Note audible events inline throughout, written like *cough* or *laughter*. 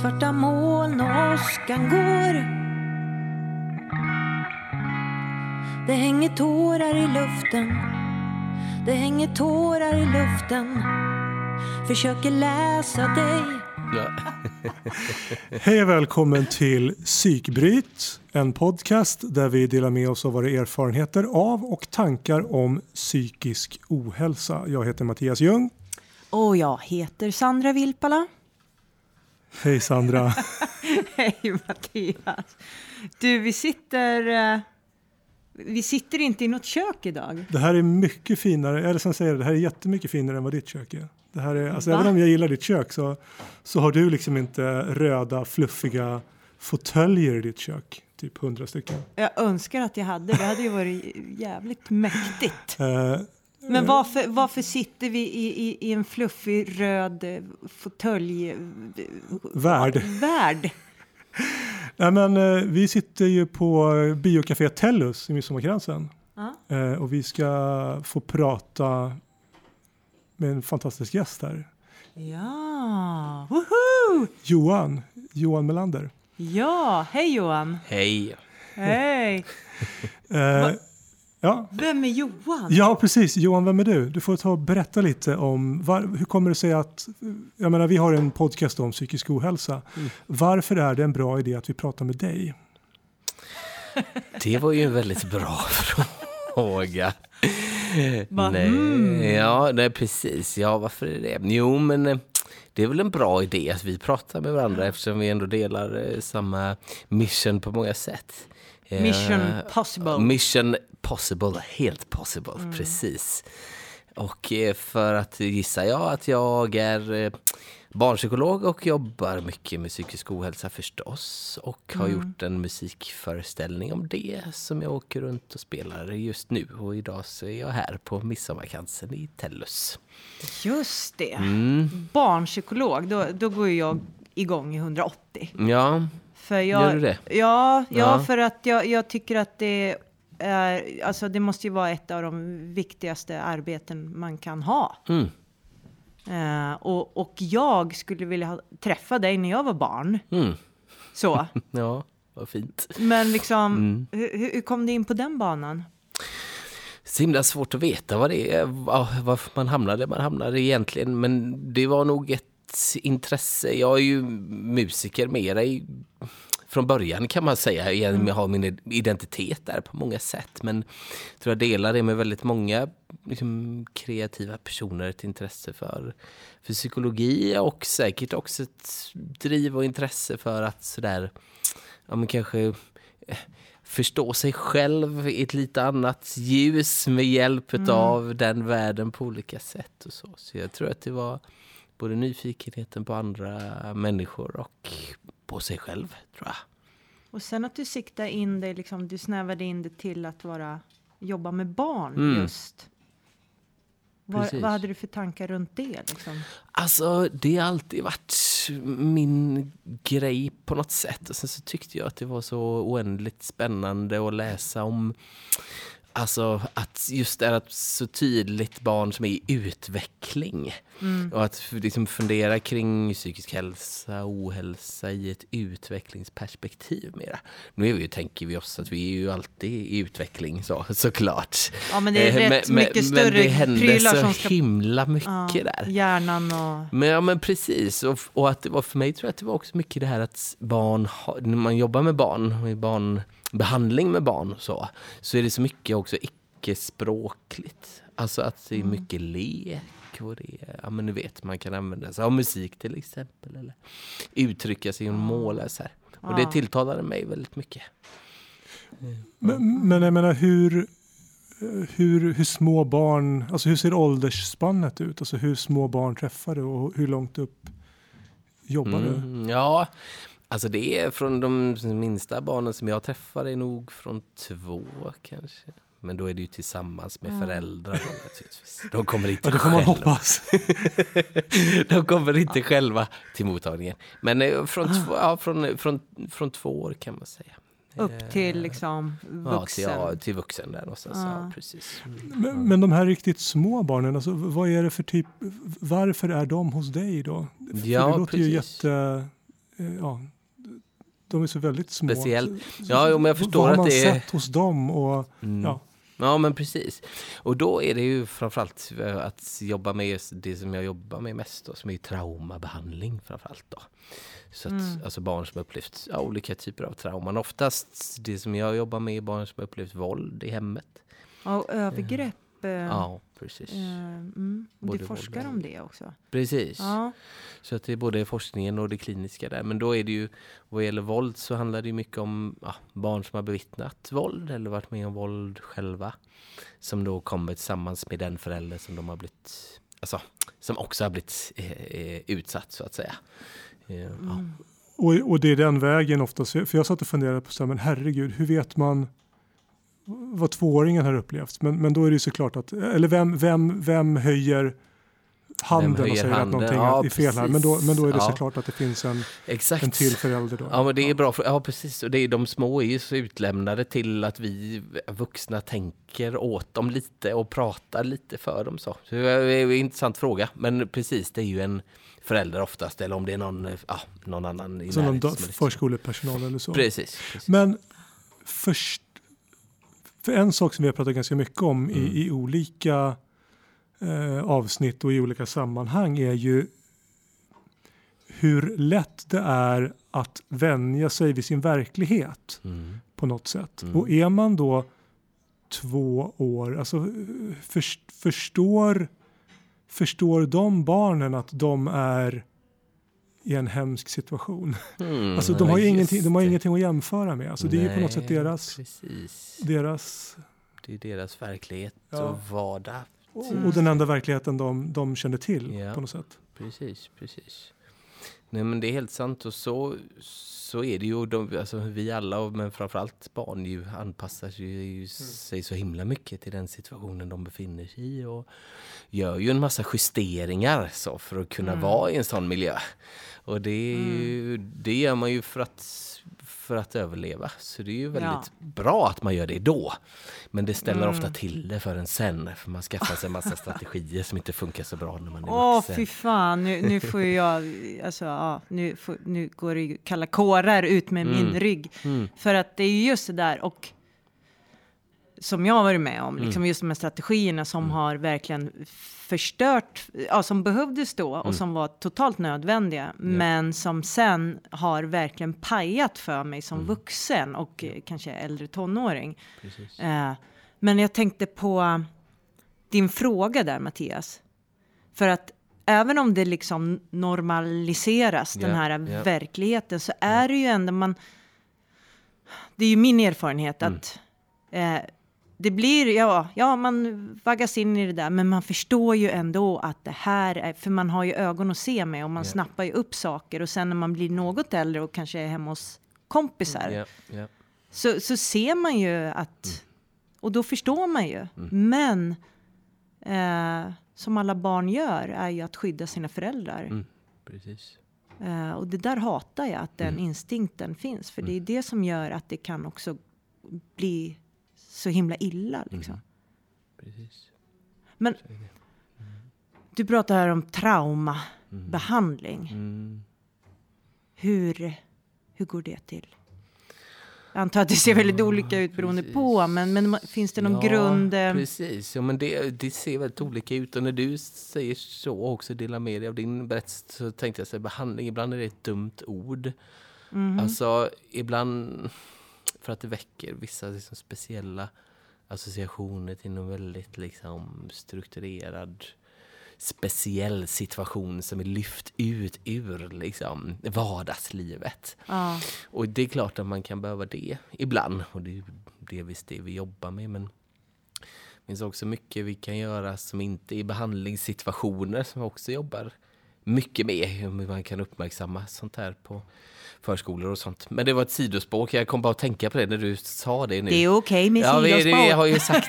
Svarta moln och åskan går Det hänger tårar i luften Det hänger tårar i luften Försöker läsa dig *laughs* Hej och välkommen till Psykbryt, en podcast där vi delar med oss av våra erfarenheter av och tankar om psykisk ohälsa. Jag heter Mattias Ljung. Och jag heter Sandra Vilpala. Hej Sandra. *laughs* Hej Mattias. Du, vi sitter... eh, Vi sitter inte i något kök idag. Det här är mycket finare, eller som säger det, det här är jättemycket finare än vad ditt kök är. Det här är alltså, Va? även om jag gillar ditt kök så, så har du liksom inte röda fluffiga fåtöljer i ditt kök. Typ hundra stycken. Jag önskar att jag hade. Det hade ju varit jävligt mäktigt. Men varför, varför sitter vi i, i, i en fluffig röd eh, fåtölj... eh, Värld. Värld. *laughs* Nej, men, eh, vi sitter ju på biocafé Tellus i Midsommarkransen. Ja. Eh, och vi ska få prata med en fantastisk gäst här. Ja, woho! Johan, Johan Melander. Ja, hej Johan. Hej. Hej. Eh, ja. Vem är Johan? ja, precis. Johan, vem är du? Du får ta och berätta lite om var, hur kommer det sig att, jag menar vi har en podcast om psykisk ohälsa. Mm. Varför är det en bra idé att vi pratar med dig? Det var ju en väldigt bra *laughs* fråga. Va? Nej, Mm. ja, nej, precis. Ja, varför är det? Jo, men eh, det är väl en bra idé att vi pratar med varandra eftersom vi ändå delar eh, samma mission på många sätt. Eh, Mission possible. Mission possible, helt possible, precis. Och eh, för att gissar jag att jag är eh, barnpsykolog och jobbar mycket med psykisk ohälsa förstås. Och har gjort en musikföreställning om det som jag åker runt och spelar just nu. Och idag så är jag här på Midsommarkransen i Tellus. Just det. Mm. Barnpsykolog, då, då går jag igång i 180. Ja, För jag, Gör du det? Ja, ja, Ja. för att jag, jag tycker att det är, alltså det måste ju vara ett av de viktigaste arbeten man kan ha. mm. Eh, och, och jag skulle vilja ha, träffa dig när jag var barn. Mm. Så. *laughs* ja vad fint. Men liksom, Mm. hur, hur kom du in på den banan? Så himla svårt att veta vad det är, va- varför man hamnar där man hamnar egentligen. Men det var nog ett intresse. Jag är ju musiker mera i, från början kan man säga. Jag har min identitet där på många sätt. Men jag tror jag delar det med väldigt många liksom, kreativa personer. Ett intresse för, för psykologi och säkert också ett driv och intresse för att sådär, ja men kanske eh, förstå sig själv i ett lite annat ljus med hjälp av den världen på olika sätt. och Så Så jag tror att det var både nyfikenheten på andra människor och på sig själv, tror jag. Och sen att du siktar in dig, liksom, du snävade in det till att vara, jobba med barn Mm. just. Precis. vad hade du för tankar runt det? Liksom? Alltså, det har alltid varit min grej på något sätt. Och sen så tyckte jag att det var så oändligt spännande att läsa om Alltså att just det att så tydligt barn som är i utveckling. Och att liksom fundera kring psykisk hälsa och ohälsa i ett utvecklingsperspektiv mera. Nu är vi ju, tänker vi oss att vi är ju alltid i utveckling så, såklart. Ja, men det är Eh, rätt mycket men större det händer så som ska- himla mycket Ja, där. Hjärnan och... Men, ja, men precis. Och, och att det var för mig tror jag att det var också mycket det här att barn, har- när man jobbar med barn, och i barnbehandling med barn och så, så är det så mycket också icke-språkligt. Alltså att det är mycket lek och det är, ja men ni vet, man kan använda sig av musik till exempel eller uttrycka sig genom måla så här. Och det tilltalade mig väldigt mycket. Men, men jag menar hur, hur, hur små barn, alltså hur ser åldersspannet ut? Alltså hur små barn träffar du och hur långt upp jobbar du? Mm, ja, alltså det är från de minsta barnen som jag träffar är nog från två kanske. Men då är det ju tillsammans med föräldrar då, naturligtvis. De kommer inte det själva. hoppas. *laughs* De kommer inte själva till mottagningen. Men eh, från, två, ja, från, från, från två år kan man säga. Upp till liksom Ja, till, vuxen. ja, till vuxen där någonstans. Ja. Ja. precis. Mm. Men, men de här riktigt små barnen, alltså, vad är det för typ, varför är de hos dig då? För Ja, det låter ju precis. jätte, eh, ja, de är så väldigt små. Speciell. Så- Ja, men jag förstår Vad har att man det är- sett hos dem? Och, Mm. ja. Ja, men precis. Och då är det ju framförallt eh, att jobba med just det som jag jobbar med mest då, som är traumabehandling framförallt då. Så att, alltså barn som upplevt ja, olika typer av trauman. Oftast det som jag jobbar med är barn som upplevt våld i hemmet. Och övergrepp. Eh, Ja, precis. eh, mm. Du forskar om det också. Precis. Ja. Så att det är både forskningen och det kliniska där. Men då är det ju, vad gäller våld så handlar det ju mycket om ja, barn som har bevittnat våld eller varit med om våld själva. Som då kommer tillsammans med den förälder som de har blivit, alltså som också har blivit eh, eh, utsatt så att säga. Eh, ja. Och, och det är den vägen oftast. För jag satt och funderade på så här, men herregud, hur vet man vad tvååringen har upplevt? Men, men då är det ju såklart att, eller vem, vem, vem höjer handen höjer och säger handen? att någonting Ja, är fel här? Men då, men då är det precis. Ja. såklart att det finns en, Exakt. en till förälder då. Ja men det är bra, för, ja precis. Och det är, de små är ju så utlämnade till att vi vuxna tänker åt dem lite och pratar lite för dem så. så det är en intressant fråga. Men precis, det är ju en förälder oftast eller om det är någon, ja, någon annan i Som närheten som förskolepersonal eller så. Precis. precis. Men först, för en sak som vi har pratat ganska mycket om Mm. i, i olika eh, avsnitt och i olika sammanhang är ju hur lätt det är att vänja sig vid sin verklighet Mm. på något sätt. Mm. Och är man då två år, alltså först, förstår, förstår de barnen att de är i en hemsk situation? Mm, Alltså de har ju ingenting, de har ingenting att jämföra med. Alltså det är ju på något sätt Nej, deras, Precis. deras Det är deras verklighet Ja. och vardag. och, och den enda verkligheten de, de känner till Ja. på något sätt. Precis, precis. Nej men det är helt sant och så, så är det ju. De, alltså, vi alla, men framförallt barn, ju, anpassar sig ju, sig så himla mycket till den situationen de befinner sig i. Och gör ju en massa justeringar så, för att kunna vara i en sån miljö. Och det, är ju, det gör man ju för att, för att överleva. Så det är ju väldigt Ja. bra att man gör det då. Men det ställer ofta till det för en sen. För man skaffar sig en massa strategier som inte funkar så bra när man är Åh, vuxen. fy fan. Nu, nu får jag, alltså, ja, nu, får, nu går det kalla kårar ut med min Mm. rygg. Mm. För att det är ju just det där och som jag har varit med om, Mm. liksom just de här strategierna som har verkligen förstört, ja, som behövdes då Mm. och som var totalt nödvändiga, men som sen har verkligen pajat för mig som Mm. vuxen och eh, kanske äldre tonåring. Eh, men jag tänkte på din fråga där Mattias. För att även om det liksom normaliseras, den Ja, här ja. verkligheten, så är det ju ändå man... Det är ju min erfarenhet Mm. att eh, det blir, ja, ja, man vaggas in i det där, men man förstår ju ändå att det här är, för man har ju ögon att se med och man Ja. snappar ju upp saker och sen när man blir något äldre och kanske är hemma hos kompisar, Ja, ja. så, så ser man ju att, Mm. och då förstår man ju. Men eh, som alla barn gör är ju att skydda sina föräldrar. Mm. Precis. Eh, och det där hatar jag, att den Mm. instinkten finns. För det är det som gör att det kan också bli så himla illa. Liksom. Mm. Precis. Men du pratar här om traumabehandling. Mm. Hur, hur går det till? Jag antar att det ser väldigt olika ut beroende precis. på, men, men finns det någon ja, grund? eh, Precis, ja, men det, det ser väldigt olika ut. Och när du säger så och också delar med dig av din berättelse så tänkte jag säga behandling, ibland är det ett dumt ord. Mhm. Alltså ibland för att det väcker vissa liksom, speciella associationer till någon väldigt liksom, strukturerad speciell situation som är lyft ut ur liksom, vardagslivet. Ja. Och det är klart att man kan behöva det ibland. Och det är delvis det vi jobbar med. Men det finns också mycket vi kan göra som inte är behandlingssituationer som vi också jobbar mycket med. Hur man kan uppmärksamma sånt här på förskolor och sånt. Men det var ett sidospår. Jag kom bara att tänka på det när du sa det nu. Det är okej med Ja, vi, sidospår. har ju sagt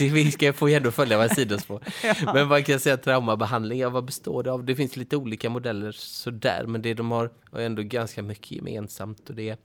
Vi, vi ska få ändå följa våra sidospår. *laughs* Men man kan säga traumabehandling, ja, vad består det av? Det finns lite olika modeller sådär, men det de har har ändå ganska mycket gemensamt. Och det är,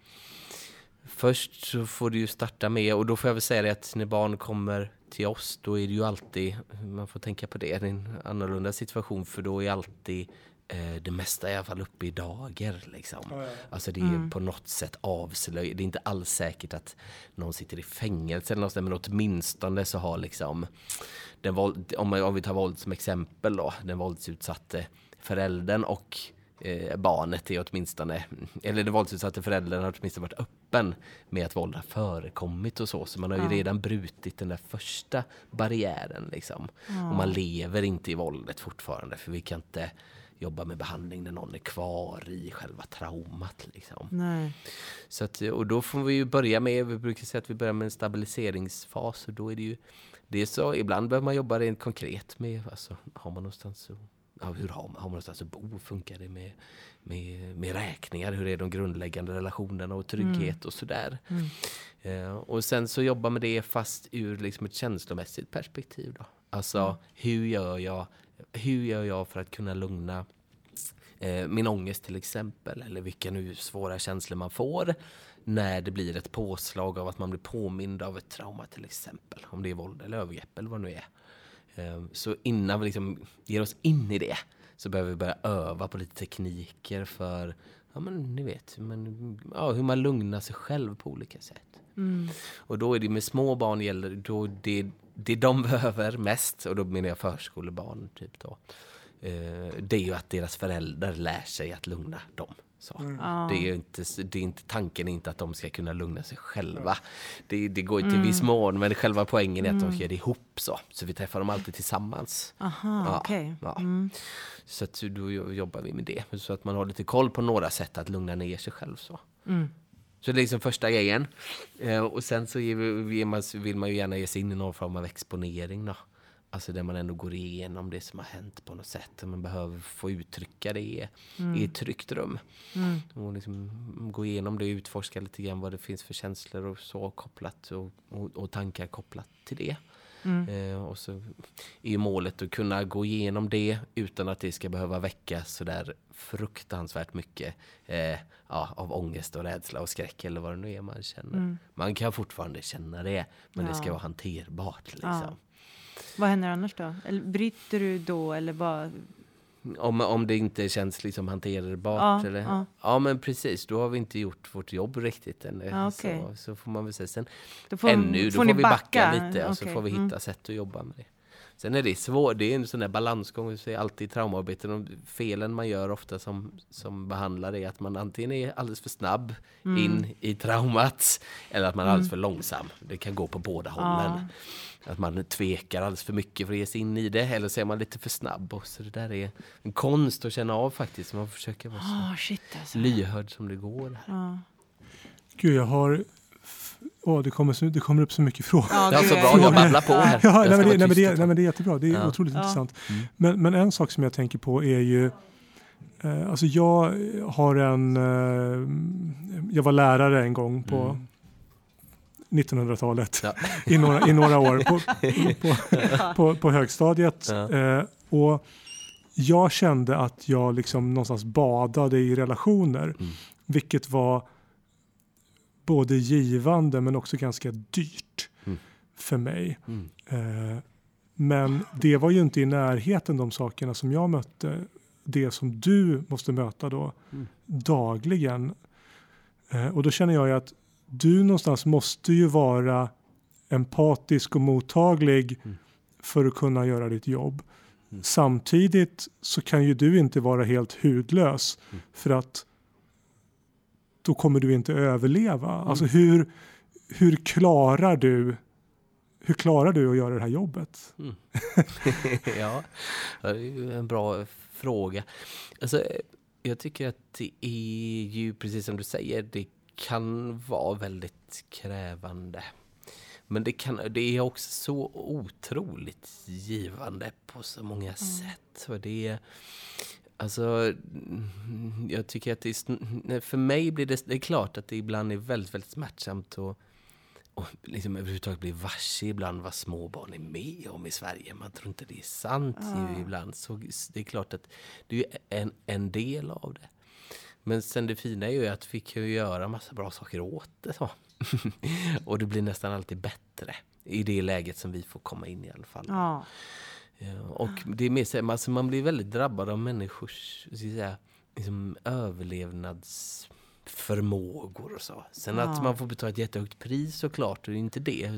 först så får du ju starta med, och då får jag väl säga det att när barn kommer till oss, då är det ju alltid, man får tänka på det, det är en annorlunda situation, för då är alltid eh, det mesta är i alla fall uppe i dagar. Liksom. Ja, ja. Alltså det är på något sätt avslöjat. Det är inte alls säkert att någon sitter i fängelse eller någonstans, men åtminstone så har liksom den våld, om, om vi tar våld som exempel då, den våldsutsatte föräldern och eh, barnet är åtminstone, eller den våldsutsatte föräldern har åtminstone varit öppen med att våld har förekommit och så. Så man har ju Ja. redan brutit den där första barriären liksom. Och man lever inte i våldet fortfarande för vi kan inte jobba med behandling när någon är kvar i själva traumat. Liksom. Nej. Så att, och då får vi ju börja med, vi brukar säga att vi börjar med en stabiliseringsfas och då är det ju det är så, ibland behöver man jobba rent konkret med, alltså, har man någonstans att, ja, hur har man, har man någonstans att bo, funkar det med, med, med räkningar, hur är de grundläggande relationerna och trygghet och sådär. Eh, och sen så jobba med det fast ur liksom ett känslomässigt perspektiv då. Alltså hur gör jag, hur gör jag för att kunna lugna eh, min ångest till exempel, eller vilka nu svåra känslor man får när det blir ett påslag av att man blir påmind av ett trauma till exempel, om det är våld eller övergrepp eller vad det nu är. Eh, Så innan vi liksom ger oss in i det så behöver vi börja öva på lite tekniker för, ja men ni vet, men, ja, hur man lugnar sig själv på olika sätt. Och då är det med små barn gäller då det, det de *laughs* behöver mest, och då menar jag förskolebarn typ då. Eh, det är ju att deras föräldrar lär sig att lugna dem. Så. Det är ju inte, det är inte, tanken är inte att de ska kunna lugna sig själva. Det, det går ju till viss mån, men själva poängen är att de ska göra det ihop så. Så vi träffar dem alltid tillsammans. Aha, Ja, okej. ja. Så att då jobbar vi med det. Så att man har lite koll på några sätt att lugna ner sig själv. Så, så det är liksom första grejen. Eh, och sen så vill man, ju gärna ge sig in i någon form av exponering. Då. Alltså där man ändå går igenom det som har hänt på något sätt. Man behöver få uttrycka det i ett tryggt rum. Och liksom gå igenom det och utforska lite grann vad det finns för känslor och så kopplat och, och, och tankar kopplat till det. Eh, och så är ju målet att kunna gå igenom det utan att det ska behöva väcka så där fruktansvärt mycket eh, ja, av ångest och rädsla och skräck eller vad det nu är man känner. Man kan fortfarande känna det, men det ska Ja. vara hanterbart. Liksom. Ja. Vad händer annars då? Eller bryter du då eller bara... Om, om det inte känns liksom hanterbart. Ja, eller? ja. ja, men precis. Då har vi inte gjort vårt jobb riktigt än. Ja, okej. så, så får man väl säga. Sen, får, ännu, då får, ni vi backa, lite och så får vi hitta mm. sätt att jobba med det. Sen är det svårt, det är en sån där balansgång, vi säger alltid i traumaarbete, de felen man gör ofta som, som behandlare är att man antingen är alldeles för snabb Mm. in i traumat eller att man är alldeles för långsam. Det kan gå på båda hållen. Att man tvekar alldeles för mycket för att ge sig in i det eller så är man lite för snabb. Och så det där är en konst att känna av faktiskt. Man försöker vara så Ah, shit alltså. lyhörd som det går. Här. Ja. Gud, jag har... Åh, det, kommer, så- det kommer upp så mycket frågor. Ja, Det är så bra, jag babblar på här. Ja, nej, men det, nej, men det, nej, men det är jättebra. Det är Ja. otroligt Ja. intressant. Men, men en sak som jag tänker på är ju... Eh, alltså jag har en... Eh, jag var lärare en gång på Mm. 1900-talet. Ja. I, några, I några år på, *laughs* på, på, på högstadiet. Ja. Eh, och jag kände att jag liksom någonstans badade i relationer. Mm. Vilket var både givande men också ganska dyrt Mm. för mig. Mm. Eh, men det var ju inte i närheten de sakerna som jag mötte. Det som du måste möta då Mm. dagligen. Eh, och då känner jag ju att du någonstans måste ju vara empatisk och mottaglig Mm. för att kunna göra ditt jobb. Mm. Samtidigt så kan ju du inte vara helt hudlös Mm. för att då kommer du inte överleva. Mm. Alltså hur, hur klarar du hur klarar du att göra det här jobbet? Mm. *laughs* *laughs* ja, det är en bra fråga. Alltså, jag tycker att det är ju precis som du säger, det kan vara väldigt krävande. Men det, kan, det är också så otroligt givande på så många sätt. Och det är, alltså, mm, *laughs* jag tycker att det för mig blir det, det är klart att det ibland är väldigt, väldigt smärtsamt och och liksom överhuvudtaget bli varse ibland vad små barn är med om i Sverige. Man tror inte det är sant ju ibland. Så det är klart att det är en, en del av det. Men sen det fina är ju att vi kan göra massa bra saker åt det. Så. *laughs* och det blir nästan alltid bättre i det läget som vi får komma in i alla fall. Ja. Ja, och det är mer så alltså man blir väldigt drabbad av människors så att säga, liksom överlevnadsförmågor och så. Sen Ja. att man får betala ett jättehögt pris såklart, det är inte det.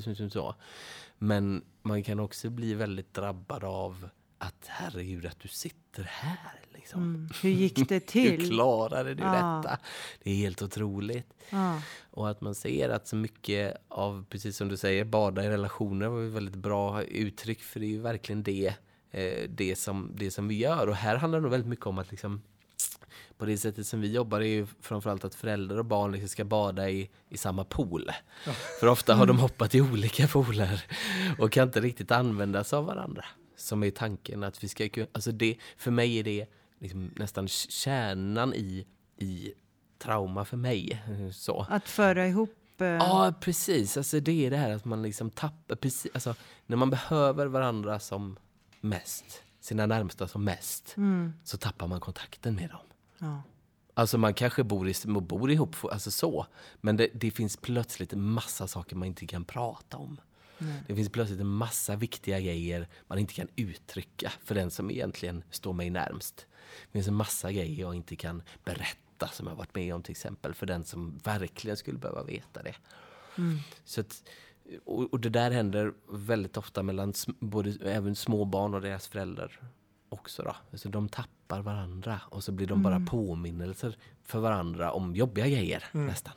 Men man kan också bli väldigt drabbad av att herregud att du sitter här liksom. Mm. Hur gick det *laughs* Hur till? klarade du Ja. detta? Det är helt otroligt. Ja. Och att man ser att så mycket av, precis som du säger, bada i relationer var ett väldigt bra uttryck för det är ju verkligen det, eh, det, som, det som vi gör. Och här handlar det nog väldigt mycket om att liksom, på det sättet som vi jobbar är ju framförallt att föräldrar och barn liksom ska bada i, i samma pool. För ofta har de hoppat i olika pooler och kan inte riktigt användas av varandra. Som är tanken att vi ska kunna, alltså det, för mig är det liksom nästan kärnan i, i trauma för mig. *laughs* Så. Att föra ihop... eh, Ja, precis. Alltså, det är det här att man liksom tappar... Precis, alltså, när man behöver varandra som mest, sina närmsta som mest, Mm. så tappar man kontakten med dem. Ja. Alltså man kanske bor, i, bor ihop, alltså så, men det, det finns plötsligt en massa saker man inte kan prata om. Det finns plötsligt en massa viktiga grejer man inte kan uttrycka för den som egentligen står mig närmst. Det finns en massa grejer jag inte kan berätta som jag varit med om till exempel för den som verkligen skulle behöva veta det. Så att, och, och det där händer väldigt ofta mellan både, även små barn och deras föräldrar också. Då. Alltså de tappar varandra och så blir de bara påminnelser för varandra om jobbiga grejer nästan.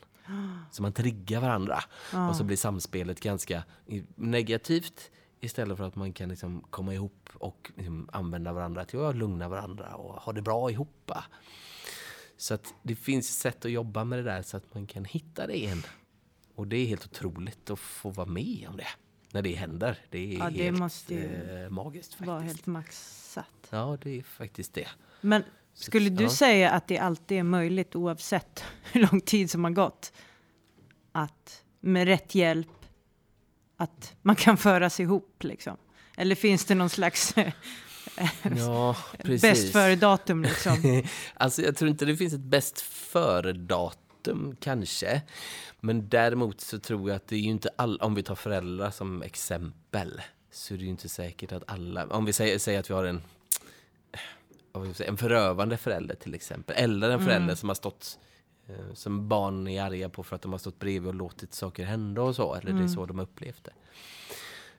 Så man triggar varandra och så blir samspelet ganska negativt istället för att man kan liksom komma ihop och liksom använda varandra till att lugna varandra och ha det bra ihop. Så att det finns sätt att jobba med det där så att man kan hitta det igen. Och det är helt otroligt att få vara med om det när det händer. Det är Ja, det helt eh, magiskt faktiskt. Var helt maxat. Ja, det är faktiskt det. Men skulle du ja. säga att det alltid är möjligt oavsett *laughs* hur lång tid som har gått? Att med rätt hjälp att man kan föras ihop liksom? Eller finns det någon slags eh, *laughs* Ja, bäst före-datum liksom? *laughs* alltså jag tror inte det finns ett bäst före-datum kanske. Men däremot så tror jag att det är ju inte alla, om vi tar föräldrar som exempel, så är det ju inte säkert att alla, om vi säger, säger att vi har en vad vill jag säga, en förövande förälder till exempel, eller en förälder som har stått eh, som barn är arga på för att de har stått bredvid och låtit saker hända och så, eller det är så de har upplevt det.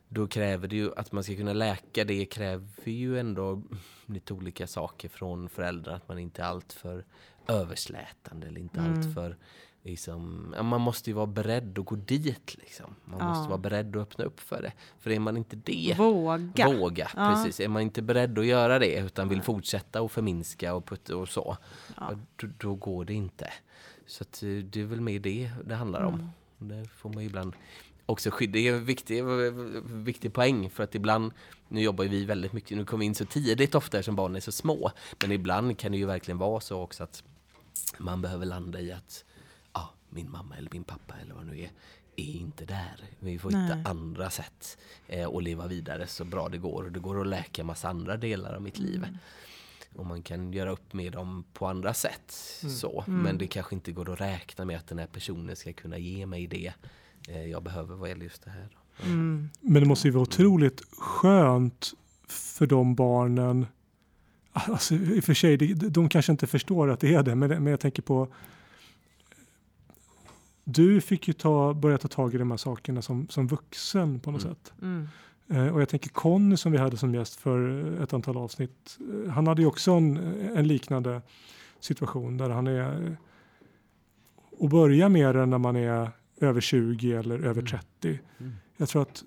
Då kräver det ju att man ska kunna läka det kräver ju ändå *laughs* lite olika saker från föräldrar. Att man inte är alltför överslätande eller inte alltför liksom, man måste ju vara beredd att gå dit liksom. Man Ja. måste vara beredd att öppna upp för det. För är man inte det, Våga. våga Ja. precis. Är man inte beredd att göra det utan vill fortsätta och förminska och, putta och så, ja. då, då går det inte. Så att, eh, det är väl mer det det handlar om. Det får man ibland också skydda. Det är en viktig, viktig poäng för att ibland, nu jobbar vi väldigt mycket, nu kommer vi in så tidigt ofta eftersom barnen är så små. Men ibland kan det ju verkligen vara så också att man behöver landa i att min mamma eller min pappa eller vad det nu är, är inte där. Vi får hitta Nej. andra sätt eh, att leva vidare så bra det går. Och det går att läka massa andra delar av mitt liv. Och man kan göra upp med dem på andra sätt. Så. Men det kanske inte går att räkna med att den här personen ska kunna ge mig det eh, jag behöver vad gäller just det här. Mm. Men det måste ju vara otroligt skönt för de barnen. Alltså, I och för sig, de, de kanske inte förstår att det är det, men, men jag tänker på du fick ju ta, börja ta tag i de här sakerna som, som vuxen på något Mm. sätt. Mm. Eh, och jag tänker Conny som vi hade som gäst för ett antal avsnitt. eh, Han hade ju också en, en liknande situation där han är eh, och börja med det när man är över 20 eller över 30. Mm. Jag tror att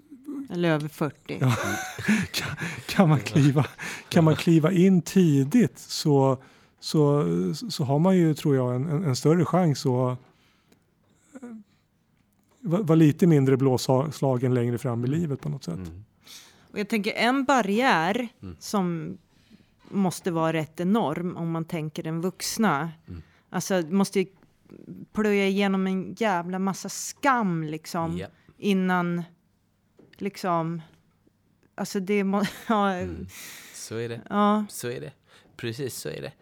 Eller över 40. Ja. *laughs* kan, kan, man kliva, kan man kliva in tidigt så, så, så har man ju, tror jag, en, en, större chans att eh, vara lite mindre blåslagen längre fram i livet på något sätt. Mm. Och jag tänker en barriär Mm. som måste vara rätt enorm om man tänker den vuxna. Mm. Alltså måste ju plöja igenom en jävla massa skam liksom Ja. innan liksom. Alltså det må, *laughs* ja, Mm. Så är det. ja, Så är det. precis så är det.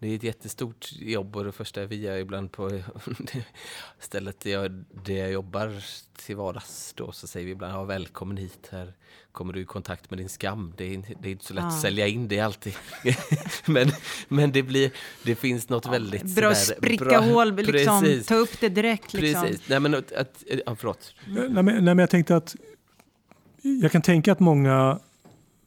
Det är ett jättestort jobb och det första vi gör ibland på *laughs* stället där jag, där jag jobbar till vardags då så säger vi ibland ja, välkommen hit här kommer du i kontakt med din skam. Det är, det är inte så lätt ja. att sälja in det alltid. *laughs* men, men det blir, det finns något ja, väldigt Bra sådär, spricka bra, hål, liksom, precis. ta upp det direkt. Liksom. Precis, nej men att, att ja, förlåt. Nej men, nej men jag tänkte att jag kan tänka att många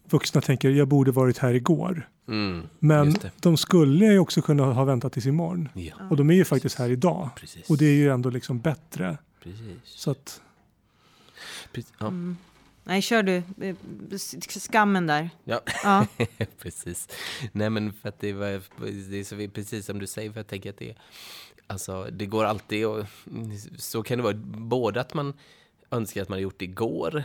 vuxna tänker jag borde varit här igår. Mm, Men de skulle ju också kunna ha väntat tills imorgon. Ja. Och de är ju faktiskt här idag. Precis. Och det är ju ändå liksom bättre. Precis. Så att... Precis. Ja. Mm. Nej, kör du. Skammen där. Ja, ja. *laughs* precis. Nej, men för att det, var, det är så, precis som du säger, för jag tänker att det, alltså, det går alltid och så kan det vara. Både att man önskar att man hade gjort det igår.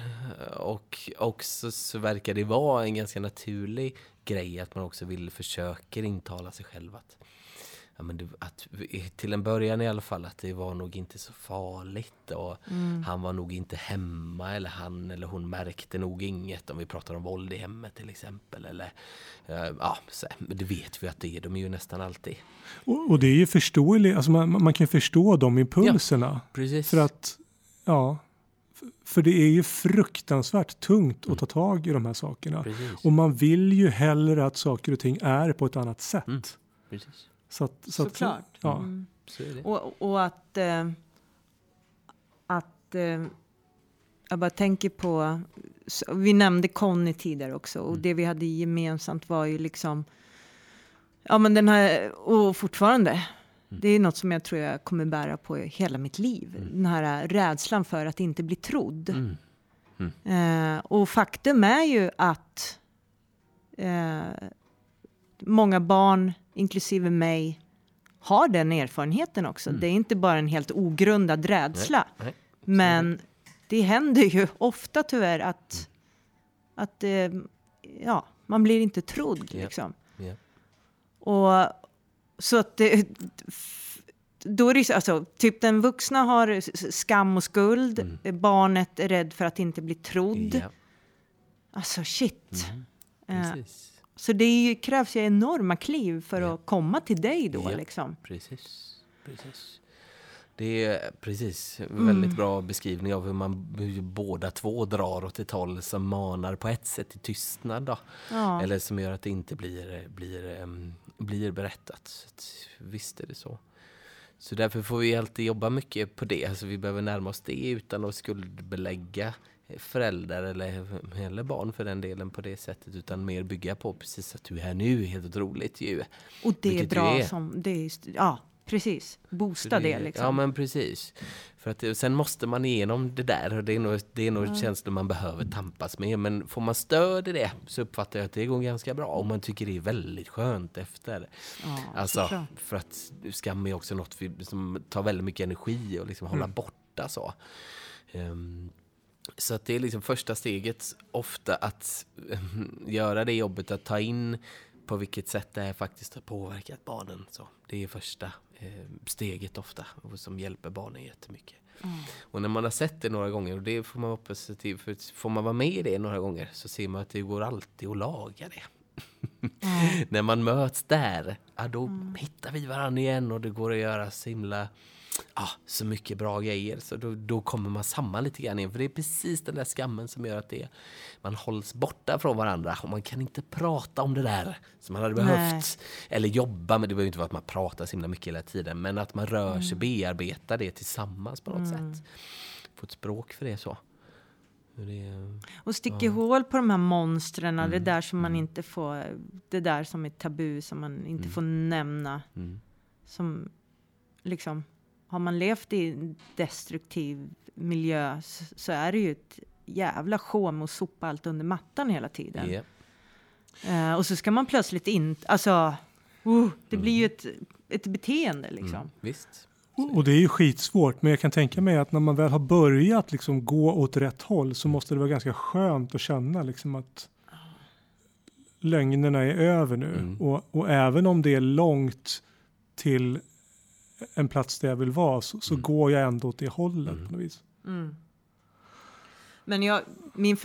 Och också så verkar det vara en ganska naturlig grej att man också vill försöka intala sig själv att, ja, men det, att till en början i alla fall att det var nog inte så farligt och mm. han var nog inte hemma eller han eller hon märkte nog inget om vi pratar om våld i hemmet till exempel eller ja, så, det vet vi att det är de är ju nästan alltid. Och, och det är ju förståeligt, alltså man, man kan förstå de impulserna. Ja, precis. För att, ja, för det är ju fruktansvärt tungt att ta tag i de här sakerna. Precis. Och man vill ju hellre att saker och ting är på ett annat sätt. Mm. Precis. Så att, så Såklart. Att, ja. Mm. Så och, och, att, äh, att äh, jag bara tänker på, vi nämnde Conny tidigare också och mm. det vi hade gemensamt var ju liksom, ja men den här, och fortfarande, Mm. Det är något som jag tror jag kommer bära på hela mitt liv. Mm. Den här rädslan för att inte bli trodd. Mm. mm. Eh, och faktum är ju att eh, många barn, inklusive mig, har den erfarenheten också. Mm. Det är inte bara en helt ogrundad rädsla. Nej, nej. Men det händer ju ofta tyvärr att, mm. att eh, ja, man blir inte trodd. Yeah. Liksom. Yeah. Och så att det, då är det alltså, typ den vuxna har skam och skuld. Mm. Barnet är rädd för att inte bli trodd. Ja. Alltså shit. Mm. Uh, så det ju, krävs ju enorma kliv för ja. att komma till dig då. Ja. Liksom. Precis. precis. Det är precis väldigt mm. bra beskrivning av hur man hur båda två drar åt ett håll som manar på ett sätt till tystnad. Då. Ja. Eller som gör att det inte blir, blir, um, blir berättat. Så att, visst är det så. Så därför får vi alltid jobba mycket på det. Alltså vi behöver närma oss det utan att skuldbelägga föräldrar eller, eller barn för den delen på det sättet utan mer bygga på precis att du är här nu, helt otroligt ju. Och det är bra är. som, det är, ja precis. Boosta det, det, liksom. Ja men precis. För att sen måste man igenom det där och det är nog, det är nog ja. känslor man behöver tampas med. Men får man stöd i det så uppfattar jag att det går ganska bra och man tycker det är väldigt skönt efter. Ja, alltså, för att skam är också något som tar väldigt mycket energi och liksom mm. hålla borta så. Um, så att det är liksom första steget ofta att *laughs* göra det jobbet att ta in på vilket sätt det faktiskt har påverkat barnen. Så det är första eh, steget ofta och som hjälper barnen jättemycket. Mm. Och när man har sett det några gånger, och det får man vara positiv för, får man vara med i det några gånger så ser man att det går alltid att laga det. Mm. *laughs* när man möts där, ja, då mm. hittar vi varandra igen och det går att göra så himla ah, så mycket bra grejer. Så då, då kommer man samman lite grann igen. För det är precis den där skammen som gör att det, man hålls borta från varandra. Och man kan inte prata om det där som man hade behövt. Nej. Eller jobba med. Det behöver inte vara att man pratar så himla mycket hela tiden. Men att man rör mm. sig, bearbetar det tillsammans på något mm. sätt. Få ett språk för det så. Det, och sticker ja. hål på de här monstren, mm. det där som man mm. inte får, det där som är tabu, som man inte mm. får nämna. Mm. Som liksom har man levt i en destruktiv miljö så, är det ju ett jävla sjå med att sopa allt under mattan hela tiden. Yeah. Uh, och så ska man plötsligt inte, alltså, uh, det mm. blir ju ett, ett beteende liksom. Mm, visst. Och det är ju skitsvårt, men jag kan tänka mig att när man väl har börjat liksom gå åt rätt håll så måste det vara ganska skönt att känna liksom att lögnerna är över nu. Mm. Och, och, även om det är långt till en plats där jag vill vara så, så mm. går jag ändå åt det hållet mm. på något vis. Mm. Men jag, min,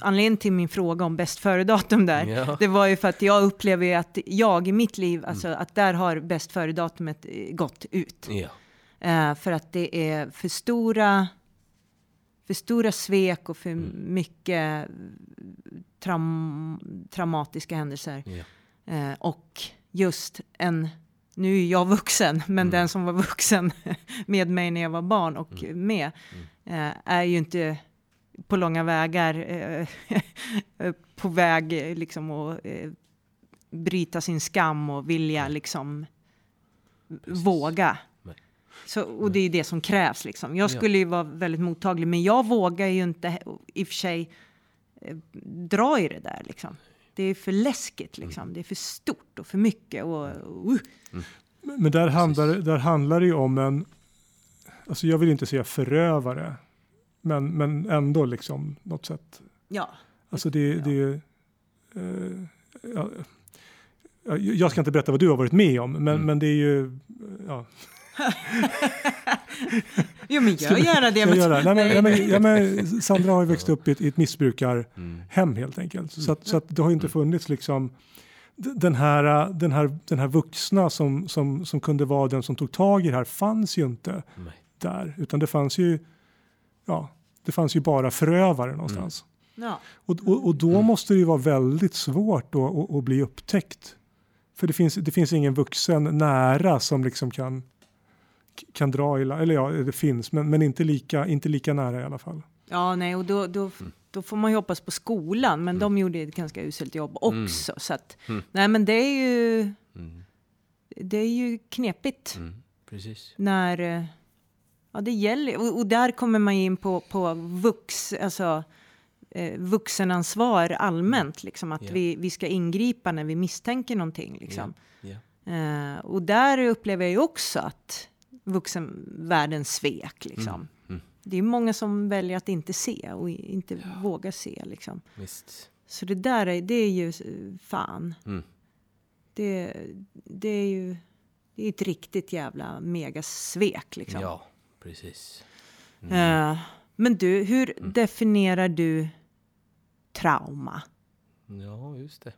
anledningen till min fråga om bäst före-datum där, Ja. det var ju för att jag upplever ju att jag i mitt liv, alltså att där har bäst före-datumet eh, gått ut. Ja. Eh, för att det är för stora, för stora svek och för Mm. mycket traum, traumatiska händelser. Ja. Eh, och just en, nu är jag vuxen, men Mm. den som var vuxen *laughs* med mig när jag var barn och Mm. med, eh, är ju inte på långa vägar *laughs* eh, på väg eh, liksom att eh, bryta sin skam och vilja liksom Precis. våga. Nej. Så, och det är ju det som krävs liksom. Jag Ja. skulle ju vara väldigt mottaglig, men jag vågar ju inte i och för sig eh, dra i det där liksom. Det är för läskigt liksom. Det är för stort och för mycket och uh, Men där handlar, där handlar det ju om en, alltså jag vill inte säga förövare, men, men ändå liksom något sätt. ja. Alltså det, Ja. det är ju, eh, ja, ja, jag ska inte berätta vad du har varit med om, men, Mm. men det är ju, ja. Jo, men gör gärna det. Men- göra? Nej, men, Nej. men, ja, men, Sandra har ju växt upp i ett, i ett missbrukarhem Mm. helt enkelt. Så, att, så att det har ju inte funnits liksom den här, den här, den här vuxna som, som, som kunde vara den som tog tag i det här fanns ju inte Nej. där, utan det fanns ju, ja, det fanns ju bara förövare någonstans. Ja. Och, och, och då måste det ju vara väldigt svårt då att, att bli upptäckt. För det finns, det finns ingen vuxen nära som liksom kan, kan dra i, eller ja, det finns, men, men inte, lika, inte lika nära i alla fall. ja, nej, och då, då, då får man ju hoppas på skolan, men de gjorde ett ganska uselt jobb Mm. också. Så att, Mm. nej, men det är ju, Mm. det är ju knepigt. Mm. Precis. när eh, ja, det gäller. Och, och där kommer man in på, på vux, alltså, eh, vuxenansvar allmänt. Liksom, att Ja. vi, vi ska ingripa när vi misstänker någonting. Liksom. Ja. Eh, och där upplever jag ju också att vuxenvärlden svek. Liksom. Mm. Det är många som väljer att inte se och inte våga se. Liksom. Visst. Så det där är, det är ju fan. Mm. Det, det är ju det är ett riktigt jävla megasvek. Liksom. Ja, precis. Eh, men du, hur Mm. definierar du trauma? Ja, just det.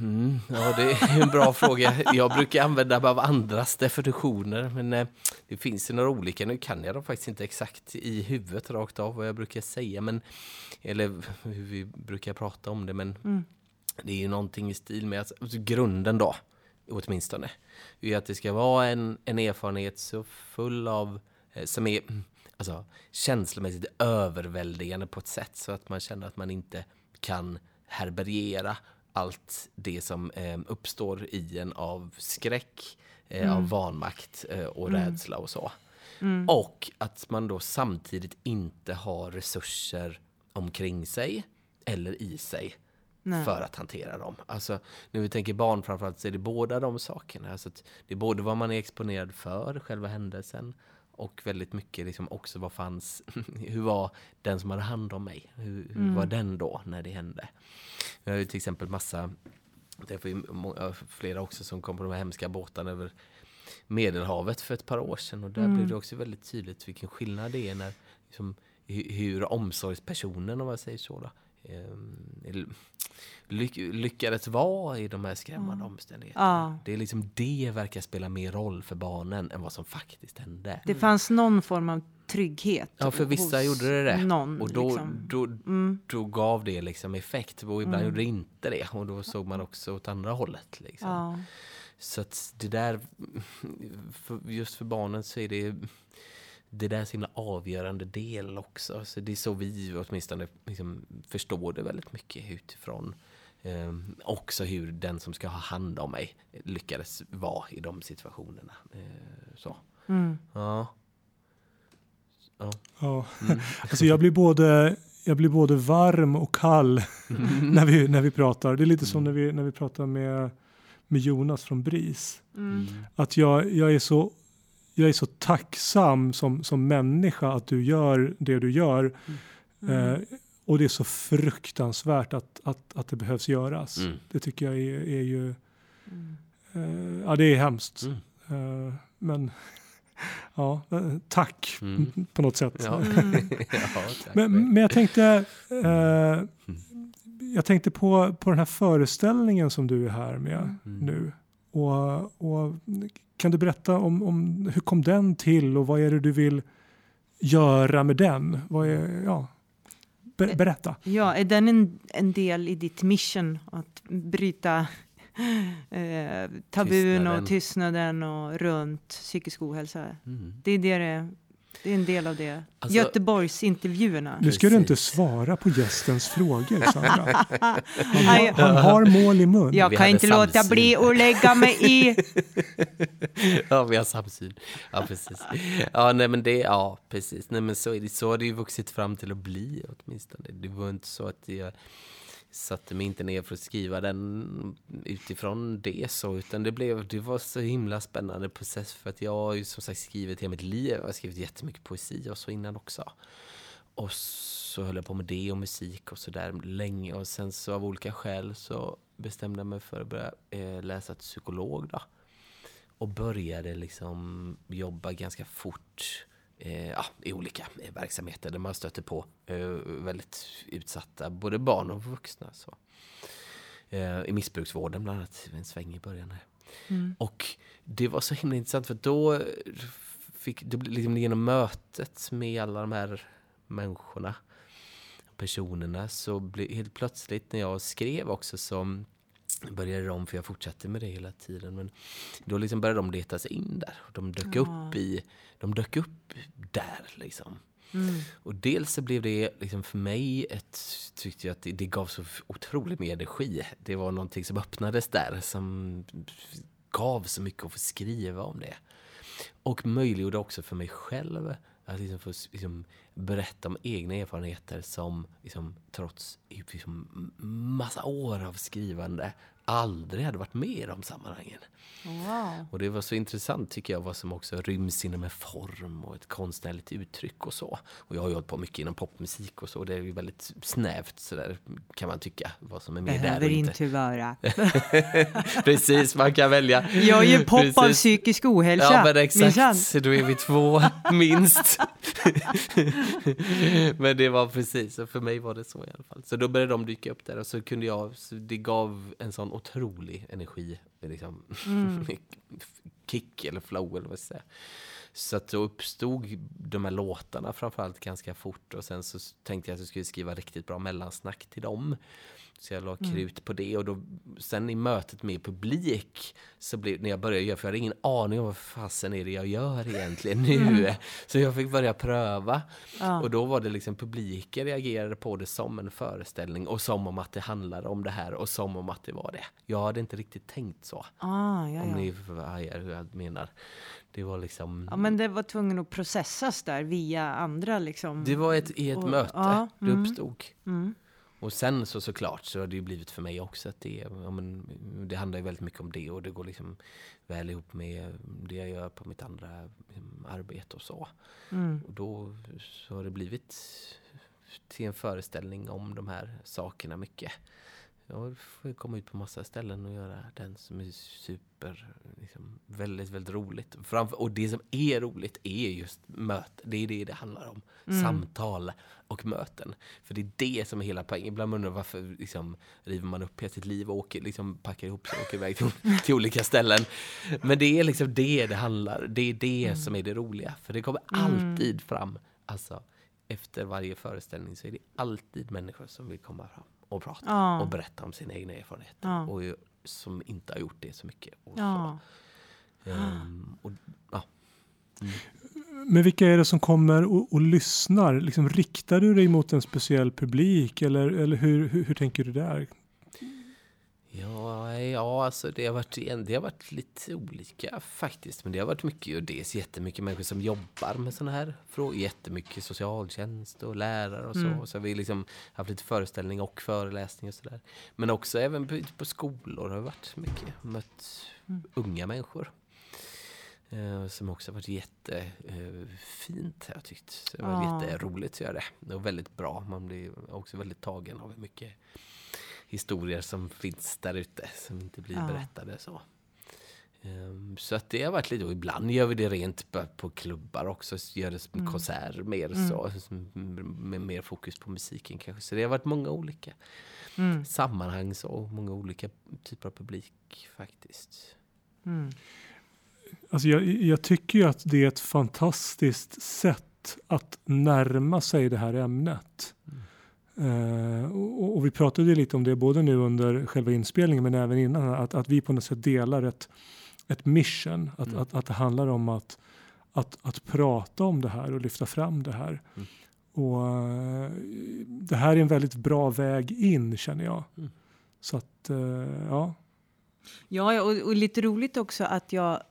Mm, ja, det är en bra *laughs* fråga. Jag brukar använda mig av andras definitioner, men eh, det finns ju några olika. Nu kan jag dem faktiskt inte exakt i huvudet rakt av vad jag brukar säga, men eller hur vi brukar prata om det, men Mm. det är ju någonting i stil med att alltså, grunden då, åtminstone, är att det ska vara en, en erfarenhet så full av, eh, som är alltså, känslomässigt överväldigande på ett sätt så att man känner att man inte kan härbärgera allt det som eh, uppstår i en av skräck, eh, av vanmakt eh, och rädsla och så. Och att man då samtidigt inte har resurser omkring sig eller i sig Nej. för att hantera dem. Alltså, när vi tänker barn framförallt så är det båda de sakerna. Alltså det är både vad man är exponerad för, själva händelsen, och väldigt mycket liksom också vad fanns, *laughs* hur var den som hade hand om mig? Hur, hur var den då när det hände? Vi har ju till exempel massa, det många, flera också som kom på de här hemska båtarna över Medelhavet för ett par år sedan och där blev det också väldigt tydligt vilken skillnad det är när liksom, hu- hur omsorgspersonen, om man säger så, då, lyck, lyckades vara i de här skrämmande omständigheterna. Ja. Det är liksom det verkar spela mer roll för barnen än vad som faktiskt hände. Det fanns någon form av trygghet. Ja, för vissa gjorde det det. Någon, och då, liksom. då, Mm. då gav det liksom effekt. Och ibland gjorde det inte det. Och då såg man också åt andra hållet. Liksom. Ja. Så att det där, för, just för barnen så är det det där är en så himla avgörande del också. Så det är så vi åtminstone liksom förstår det väldigt mycket utifrån. Eh, också hur den som ska ha hand om mig lyckades vara i de situationerna. Eh, så. Mm. Ja. Ja. Ja. Alltså jag, blir både, jag blir både varm och kall *laughs* när, vi, när vi pratar. Det är lite som när vi, när vi pratar med, med Jonas från BRIS. Mm. Att jag, jag, är så, jag är så tacksam som, som människa att du gör det du gör. Eh, och det är så fruktansvärt att, att, att det behövs göras. Mm. Det tycker jag är, är ju... Eh, ja, det är hemskt. Mm. Eh, men *laughs* ja, eh, tack Mm. på något sätt. Ja. Mm. *laughs* ja, *laughs* tack. Men, men jag tänkte, eh, jag tänkte på, på den här föreställningen som du är här med Mm. nu. Och, och kan du berätta om, om hur kom den till och vad är det du vill göra med den? Vad är, ja, ber, berätta. Ja, är den en, en del i ditt mission att bryta *laughs* eh, tabun Tystnaden. och tystnaden och runt psykisk ohälsa? Mm. Det är, det, det, det är en del av det. Alltså- Göteborgsintervjuerna. Nu ska du inte svara på gästens frågor, Sandra. *laughs* Han har, han har mål i mun. Jag kan inte låta samsyn. bli att lägga mig i. *laughs* Ja, vi har samsyn. Ja, precis. Ja, nej men det, ja, precis. Nej men så är det, så har det ju vuxit fram till att bli åtminstone. Det var inte så att jag satte mig inte ner för att skriva den utifrån det så, utan det blev, det var så himla spännande process för att jag har ju som sagt skrivit hela mitt liv. Jag har skrivit jättemycket poesi och så innan också. Och så höll jag på med det och musik och sådär länge och sen så av olika skäl så bestämde jag mig för att börja eh, läsa till psykolog då och började liksom jobba ganska fort ja, i olika eh, verksamheter där man stöter på eh, väldigt utsatta, både barn och vuxna. Så. Eh, I missbruksvården bland annat, en sväng i början. Här. Mm. Och det var så himla intressant för då fick det blev liksom genom mötet med alla de här människorna, personerna, så blev helt plötsligt när jag skrev också så började de, för jag fortsatte med det hela tiden, men då liksom började de leta sig in där. De dök Ja. upp i, de dök upp där liksom. Mm. Och dels så blev det liksom för mig ett, tyckte jag att det, det gav så otroligt med energi. Det var någonting som öppnades där som gav så mycket att få skriva om det. Och möjliggjorde också för mig själv att liksom få liksom berätta om egna erfarenheter som liksom, trots liksom, massa år av skrivande aldrig hade varit med i de sammanhangen. Wow. Och det var så intressant tycker jag vad som också ryms inom en form och ett konstnärligt uttryck och så. Och jag har ju hållit på mycket inom popmusik och så. Det är ju väldigt snävt sådär kan man tycka vad som är med där Behöver och inte. inte. *laughs* Precis, man kan välja. Jag är ju pop av Precis. psykisk ohälsa. Ja men exakt, då är vi två *laughs* minst. *laughs* men det var precis, och för mig var det så i alla fall. Så då började de dyka upp där och så kunde jag, det gav en sån otrolig energi, liksom, Mm. *laughs* kick eller flow eller vad jag säga. Så att då uppstod de här låtarna framförallt ganska fort och sen så tänkte jag att jag skulle skriva riktigt bra mellansnack till dem. Så jag la Mm. krut på det och då, sen i mötet med publik, så blev, när jag började göra, för jag hade ingen aning om vad fasen är det jag gör egentligen nu. Så jag fick börja pröva. Ja. Och då var det liksom publiken reagerade på det som en föreställning och som om att det handlade om det här och som om att det var det. Jag hade inte riktigt tänkt så. Ah, ja, Om ni hajar hur jag menar. Det var liksom... ja, men det var tvungen att processas där via andra liksom. Det var ett, i ett Och- möte ja, det mm. uppstod. Mm. Och sen så såklart så har det ju blivit för mig också att det, ja, men, det handlar ju väldigt mycket om det och det går liksom väl ihop med det jag gör på mitt andra liksom, arbete och så. Mm. Och då så har det blivit till en föreställning om de här sakerna mycket. Jag får ju komma ut på massa ställen och göra den som är super, liksom, väldigt, väldigt roligt. Framför, och det som är roligt är just möten. Det är det det handlar om. Samtal och möten. För det är det som är hela poängen. Ibland undrar varför liksom, river man upp hela sitt liv och åker, liksom, packar ihop sig och åker iväg till, *laughs* till olika ställen. Men det är liksom det det handlar Det är det som är det roliga. För det kommer alltid fram. Alltså, efter varje föreställning så är det alltid människor som vill komma fram och prata Ja. och berätta om sina egna erfarenheter. Ja. Och som inte har gjort det så mycket. Och Ja. så. Ehm, och, ja. Men vilka är det som kommer och, och lyssnar? Liksom, riktar du dig mot en speciell publik eller, eller hur, hur, hur tänker du där? Ja, ja alltså det har, varit, det har varit lite olika faktiskt. Men det har varit mycket, och dels jättemycket människor som jobbar med sådana här frågor. Jättemycket socialtjänst och lärare och så. Mm. Så har vi liksom haft lite föreställning och föreläsning och sådär. Men också även på, på skolor har det varit mycket. Mött Mm. unga människor. Eh, som också har varit jättefint har jag tyckt. Så det var Ja. jätteroligt att göra det. Det var väldigt bra. Man blir också väldigt tagen av hur mycket historier som finns där ute som inte blir Ja. berättade. Så. Ehm, Så att det har varit lite, och ibland gör vi det rent på, på klubbar också, så gör det som Mm. konserter mer så, som- med mer fokus på musiken kanske. Så det har varit många olika Mm. sammanhang så, och många olika typer av publik faktiskt. Mm. Alltså jag, jag tycker ju att det är ett fantastiskt sätt att närma sig det här ämnet. Eh, och, och vi pratade lite om det både nu under själva inspelningen men även innan. Att, att vi på något sätt delar ett, ett mission. Att, Mm. att, att det handlar om att, att, att prata om det här och lyfta fram det här. Mm. Och eh, Det här är en väldigt bra väg in känner jag. Mm. Så att, ja. Ja, ja, och, och lite roligt också att jag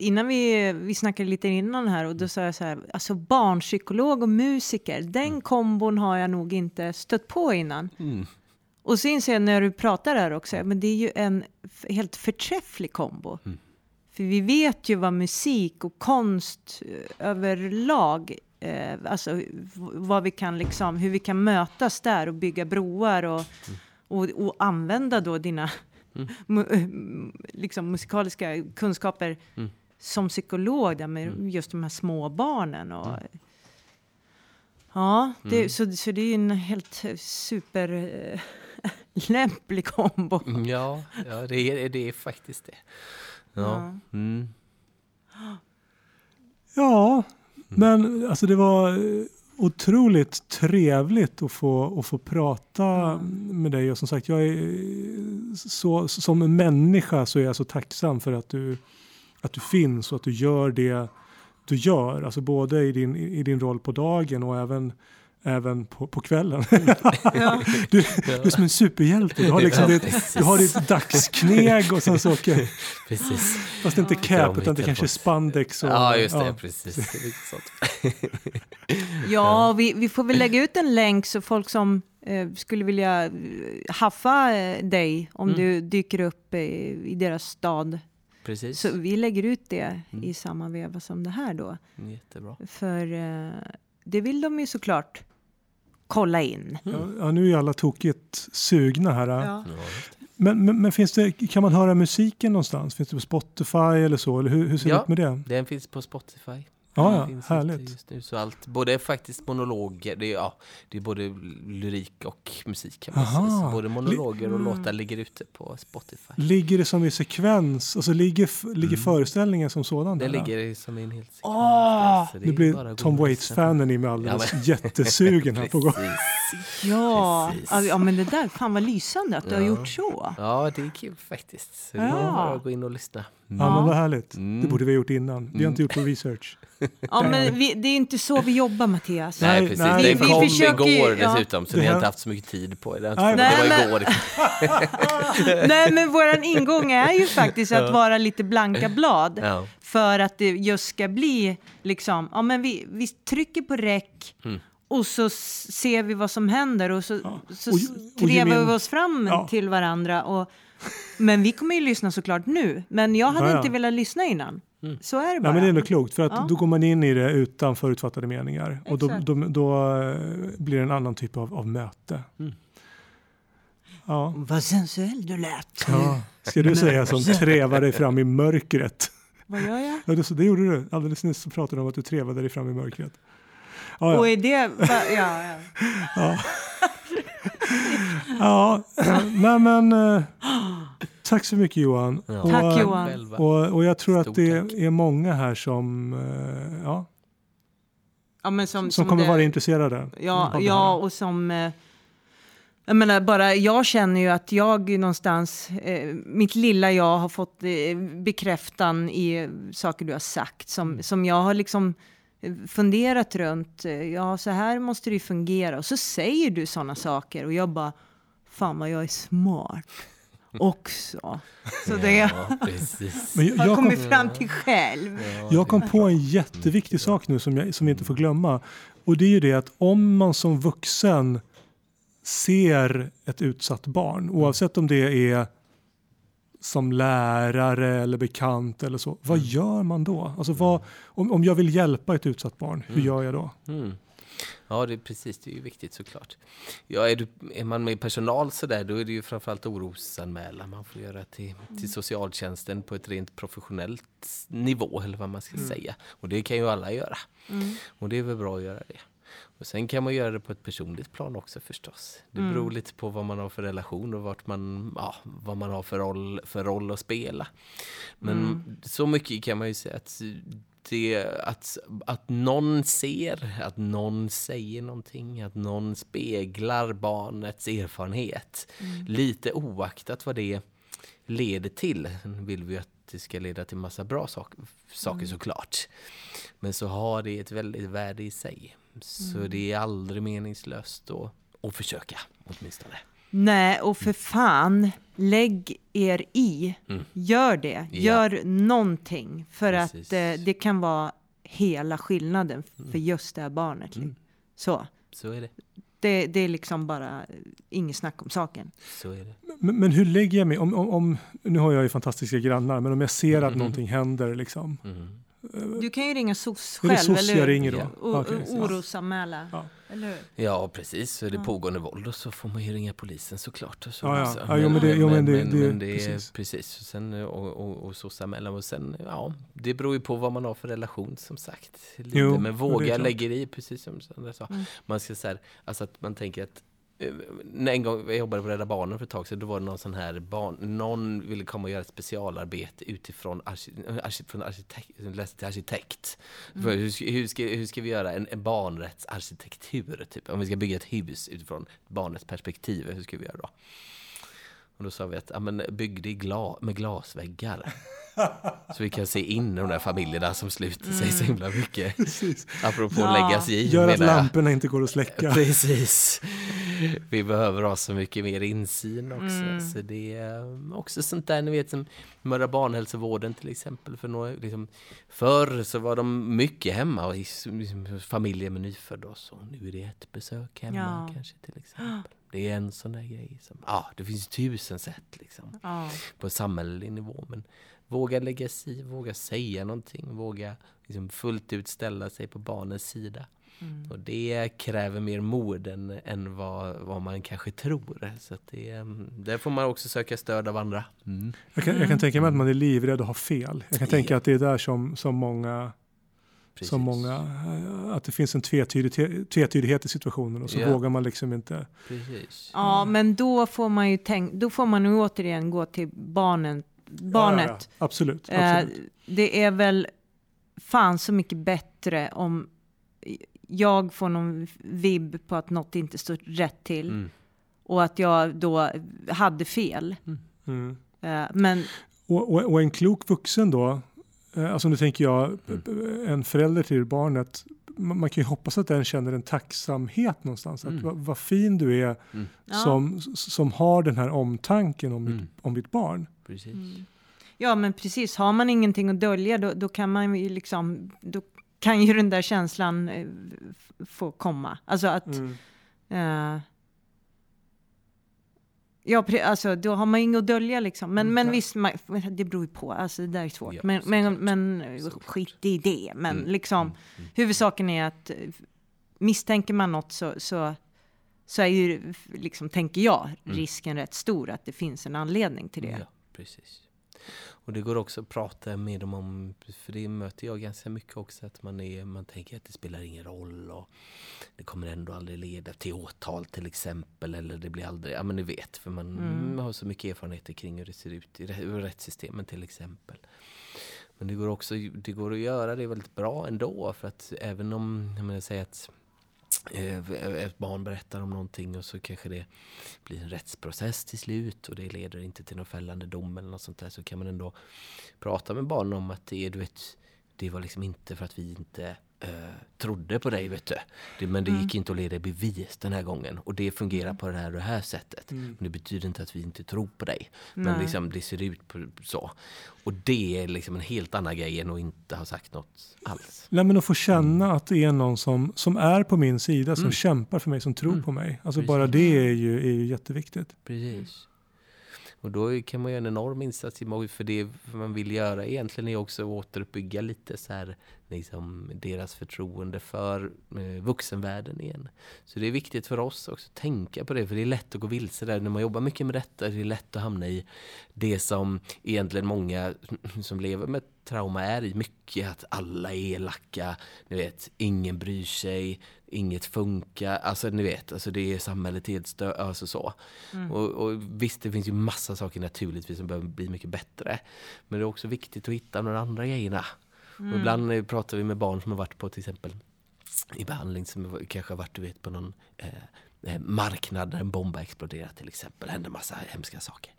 Innan vi, vi snackade lite innan här och då sa jag så här, alltså barnpsykolog och musiker, den kombon har jag nog inte stött på innan. Mm. Och så inser jag när du pratar här också, men det är ju en helt förträfflig kombo. Mm. För vi vet ju vad musik och konst eh, överlag, eh, alltså vad vi kan liksom, hur vi kan mötas där och bygga broar och, och, och använda då dina *laughs* eh, liksom musikaliska kunskaper Mm. Som psykolog där med just de här små barnen. Och, Ja, det, så, så det är ju en helt eh, super eh, *laughs* lämplig kombo. Mm, Ja, ja det, är, det är faktiskt det. Ja. Ja. Mm. Ja, men alltså det var eh, otroligt trevligt att få, att få prata med dig. Och som sagt, jag är så, som en människa så är jag så tacksam för att du, att du finns och att du gör det du gör. Alltså både i din, i din roll på dagen och även även på, på kvällen. *laughs* Ja. Du, du är som en superhjälte. Du har, liksom Ja, ditt, du har ditt dagskneg och sen så åker, Precis. fast det är inte Ja, cap utan det kanske är spandex. Och, Ja, just det. ja. Precis. *laughs* Ja, vi, vi får väl lägga ut en länk så folk som eh, skulle vilja eh, haffa eh, dig om Mm. du dyker upp eh, i deras stad. Precis. Så vi lägger ut det Mm. i samma veva som det här då. Jättebra. För eh, det vill de ju såklart kolla in. Ja, ja, nu är alla tokigt sugna här. Ja. Men, men, men finns det, kan man höra musiken någonstans? Finns det på Spotify eller så? Eller hur, hur ser det Ja. ut med det? Den finns på Spotify. Ja, ja, finns härligt. Just nu, så allt, både faktiskt monologer, det är, ja, det är både lyrik och musik kan man säga. Så både monologer och Mm. låtar ligger ute på Spotify. Ligger det som i sekvens? Alltså ligger, ligger föreställningen som sådan? Det där? ligger som i en helt sekvens. Så det Nu är blir Tom Waits-fanen i mig alldeles Ja, men- jättesugen här på gång. Ja, Precis. ja, ja, men det där, fan vad lysande att du har Ja. gjort så. Ja, det är kul faktiskt. Så det är Ja. bara att gå in och lyssna. Mm. Ja, men vad härligt. Mm. Det borde vi ha gjort innan. Vi har Mm. inte gjort vår research. Ja, men vi, det är inte så vi jobbar Mattias. Nej, precis. nej. Den Vi- vi kom försöker ju- igår ja. dessutom, så Det vi har inte haft så mycket tid på det. Det, Nej, det men- var Nej, igår. Nej, men våran ingång är ju faktiskt att vara lite blanka blad. Ja. För att det just ska bli liksom, ja men vi, vi trycker på räck Mm. Och så ser vi vad som händer och så, så Och- s- och trevar vi oss fram Ja. till varandra. Och, men vi kommer ju lyssna såklart nu. Men jag hade Ja, ja. inte velat lyssna innan. Så är det bara. Nej, men det är nog klokt för att Ja. då går man in i det utan förutfattade meningar och då, Exakt. då, då eh, blir det en annan typ av, av möte. Mm. Ja. Vad sensuell du lät. ja. Ska du säga som *laughs* trevar dig fram i mörkret? Vad gör jag? Ja, det, det gjorde du. Alldeles nyss så pratade du om att du trevade dig fram i mörkret. Ja, Och ja. är det... Va, ja, ja. ja. Nej, men eh, tack så mycket Johan. Ja. Och, Tack, Johan. Själva. Och, och jag tror att Stort det tack. är många här som, eh, ja, ja men som, som kommer det- vara intresserade. Ja, det ja och som... Eh, jag menar bara, jag känner ju att jag någonstans, eh, mitt lilla jag har fått eh, bekräftan i eh, saker du har sagt som, som jag har liksom eh, funderat runt. Eh, Ja, så här måste det ju fungera. Och så säger du sådana saker och jag bara, fan vad jag är smart *laughs* också. Så det Ja, jag *laughs* precis. Men jag, har jag, kom, kommit fram till själv. Ja, jag kom på en jätteviktig sak nu som, jag, som vi inte får glömma. Och det är ju det att om man som vuxen ser ett utsatt barn, oavsett om det är som lärare eller bekant eller så. Vad gör man då? Alltså vad, om, om jag vill hjälpa ett utsatt barn, hur Mm. gör jag då? Mm. Ja, det är precis. Det är ju viktigt såklart. Ja, är, du, är man med personal så där, då är det ju framförallt orosanmälan man får göra till, till socialtjänsten på ett rent professionellt nivå, eller vad man ska Mm. säga. Och det kan ju alla göra. Mm. Och det är väl bra att göra det. Och sen kan man göra det på ett personligt plan också förstås. Det Mm. beror lite på vad man har för relation och vart man, ja, vad man har för roll, för roll att spela. Men Mm. så mycket kan man ju säga att, det, att, att någon ser, att någon säger någonting, att någon speglar barnets erfarenhet. Mm. Lite oaktat vad det leder till vill vi att det ska leda till massa bra sak, saker Mm. såklart. Men så har det ett väldigt värde i sig. Så Mm. det är aldrig meningslöst att, att försöka åtminstone. Nej, och för fan, lägg er i. Mm. Gör det. Ja. Gör någonting. För Precis. att eh, det kan vara hela skillnaden för just det här barnet. Mm. Så. Så är det. Det, det är liksom bara eh, inget snack om saken. Så är det. Men, men hur lägger jag mig? Om, om, om, nu har jag ju fantastiska grannar, men om jag ser att Mhm. någonting händer, liksom, Mm. Du kan ju ringa SOS själv, SOS eller jag hur? ringer då? Ja. Så- orosanmäla, Ja. eller hur? Ja, precis. Så är det Ja. pågående våld och så får man ju ringa polisen såklart. Och så Ja, ja. Ja, jo, men det- jo, men det- men, det- men det är precis. precis. Sen, och, och, och sen, ja, det beror ju på vad man har för relation som sagt. Lite. Jo, men våga lägga i, precis som Sandra sa. Mm. Man ska så här, alltså att man tänker att en gång jag jobbade på Rädda Barnen för ett tag sedan, då var det någon sån här barn, någon ville komma och göra ett specialarbete utifrån arki- arki- från arkitekt, läste till arkitekt. För hur, ska, hur, ska, hur ska vi göra en, en barnrättsarkitektur, typ? Om vi ska bygga ett hus utifrån barnets perspektiv, hur ska vi göra då? Och då sa vi att ja, men bygg det gla, med glasväggar. *laughs* Så vi kan se in i de där familjerna som sluter sig så himla mycket. *laughs* Precis. Apropå Ja. lägga sig i. Gör att jag. lamporna inte går att släcka. Precis. *laughs* Vi behöver ha så mycket mer insyn också. Mm. Så det är också sånt där, ni vet som Mödra barnhälsovården till exempel. För några, liksom, förr så var de mycket hemma och i liksom, familjer med nyfödda och så. Nu är det ett besök hemma Ja. kanske till exempel. Det är en sån där grej. Som, ja, det finns tusen sätt liksom Ja. på samhällelig nivå. Men våga lägga sig våga säga någonting, våga liksom fullt ut ställa sig på barnens sida. Mm. Och det kräver mer mod än, än vad, vad man kanske tror. Så att det, mm, där får man också söka stöd av andra. Mm. Jag kan, jag kan tänka mig att man är livrädd att ha fel. Jag kan tänka att det är där som, som många, Precis. som många, eh, att det finns en tvetydighet, tvetydighet i situationen och så Ja. vågar man liksom inte. Precis. ja, men då får man ju tänka, då får man ju återigen gå till barnen, barnet. Ja, ja, ja. Absolut. Eh, absolut. det är väl fan så mycket bättre om jag får någon vibb på att något inte står rätt till Mm. och att jag då hade fel. Mm. Eh, men Och, och, och en klok vuxen då, eh, alltså nu tänker jag Mm. en förälder till barnet, man man kan ju hoppas att den känner en tacksamhet någonstans. Att Mm. vad, vad fin du är Mm. Som, som har den här omtanken om, Mm. mitt, om mitt barn. Precis. Mm. Ja, men precis. Har man ingenting att dölja, då, då kan man ju liksom, då kan ju den där känslan eh, få komma. Alltså att, Mm. eh, ja, alltså då har man inget att dölja liksom. Men, Mm, men visst, man, det beror ju på. Alltså det där är svårt. Ja, men, men, men skit i det. Men Mm, liksom, mm, mm. huvudsaken är att eh, misstänker man något så, så, så är ju, liksom, tänker jag, Mm. risken rätt stor att det finns en anledning till det. Ja, precis. Och det går också att prata med dem om, för det möter jag ganska mycket också, att man, är, man tänker att det spelar ingen roll och det kommer ändå aldrig leda till åtal till exempel, eller det blir aldrig, ja men ni vet, för man Mm. har så mycket erfarenheter kring hur det ser ut i rä- rättssystemen till exempel. Men det går också det går att göra det väldigt bra ändå, för att även om, jag menar, säger att Eh, eh, ett barn berättar om någonting och så kanske det blir en rättsprocess till slut och det leder inte till någon fällande dom eller något sånt där. Så kan man ändå prata med barnen om att det, du vet, det var liksom inte för att vi inte eh, trodde på dig vet du. Det, men det gick inte att leda i bevis den här gången och det fungerar på det här och det här sättet. Mm. Men det betyder inte att vi inte tror på dig. Nej. Men liksom, det ser ut på, så. Och det är liksom en helt annan grej än att inte ha sagt något alls. Nej, men att få känna att det är någon som, som är på min sida, som Mm. kämpar för mig, som tror Mm. på mig. Alltså Precis. bara det är ju, är ju jätteviktigt. Precis. Och då kan man göra en enorm insats för det man vill göra egentligen är också att återuppbygga lite så här, liksom, deras förtroende för eh, vuxenvärlden igen. Så det är viktigt för oss också att tänka på det, för det är lätt att gå vilse där. När man jobbar mycket med detta det är lätt att hamna i det som egentligen många *clears throat* som lever med trauma är i mycket att alla är elaka, ni vet, ingen bryr sig, inget funkar, alltså ni vet, alltså det är samhället helt stö alltså så. Mm. Och, och, visst, det finns ju massa saker naturligtvis som behöver bli mycket bättre. Men det är också viktigt att hitta de andra grejerna. Mm. Och ibland pratar vi med barn som har varit på till exempel i behandling som kanske har varit du vet, på någon eh, eh marknad där en bomb har exploderat till exempel. Det händer massa hemska saker.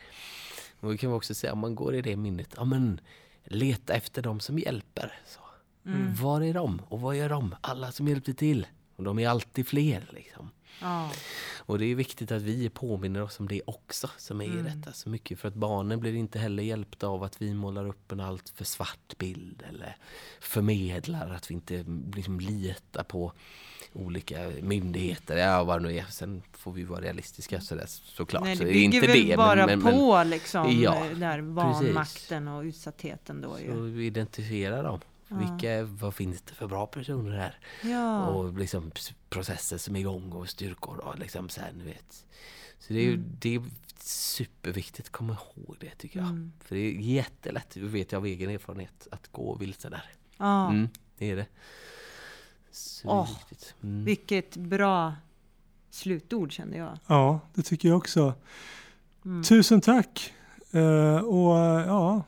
Och vi kan också säga om man går i det minnet, ja men leta efter de som hjälper. Så. Mm. Var är de och vad gör de? Alla som hjälpte till. Och de är alltid fler liksom. Ja. Och det är viktigt att vi påminner oss om det också som är mm. detta så mycket. För att barnen blir inte heller hjälpta av att vi målar upp en allt för svart bild eller förmedlar att vi inte liksom litar på olika myndigheter, ja vad det nu är. Sen får vi vara realistiska sådär, såklart. Nej, det bygger inte väl det, bara men, men, på liksom ja, där vanmakten och utsattheten då ju. Så identifiera dem. Ja. Vilka, vad finns det för bra personer här? Ja. Och liksom processer som är igång och styrkor och liksom så här, ni vet. Så det är, mm. det är superviktigt att komma ihåg det tycker jag. Mm. För det är jättelätt, det vet jag av egen erfarenhet, att gå vilse där. Ja. Mm, det är det. Så oh, det mm. Vilket bra slutord kände jag. Ja, det tycker jag också. Mm. Tusen tack! Uh, och ja,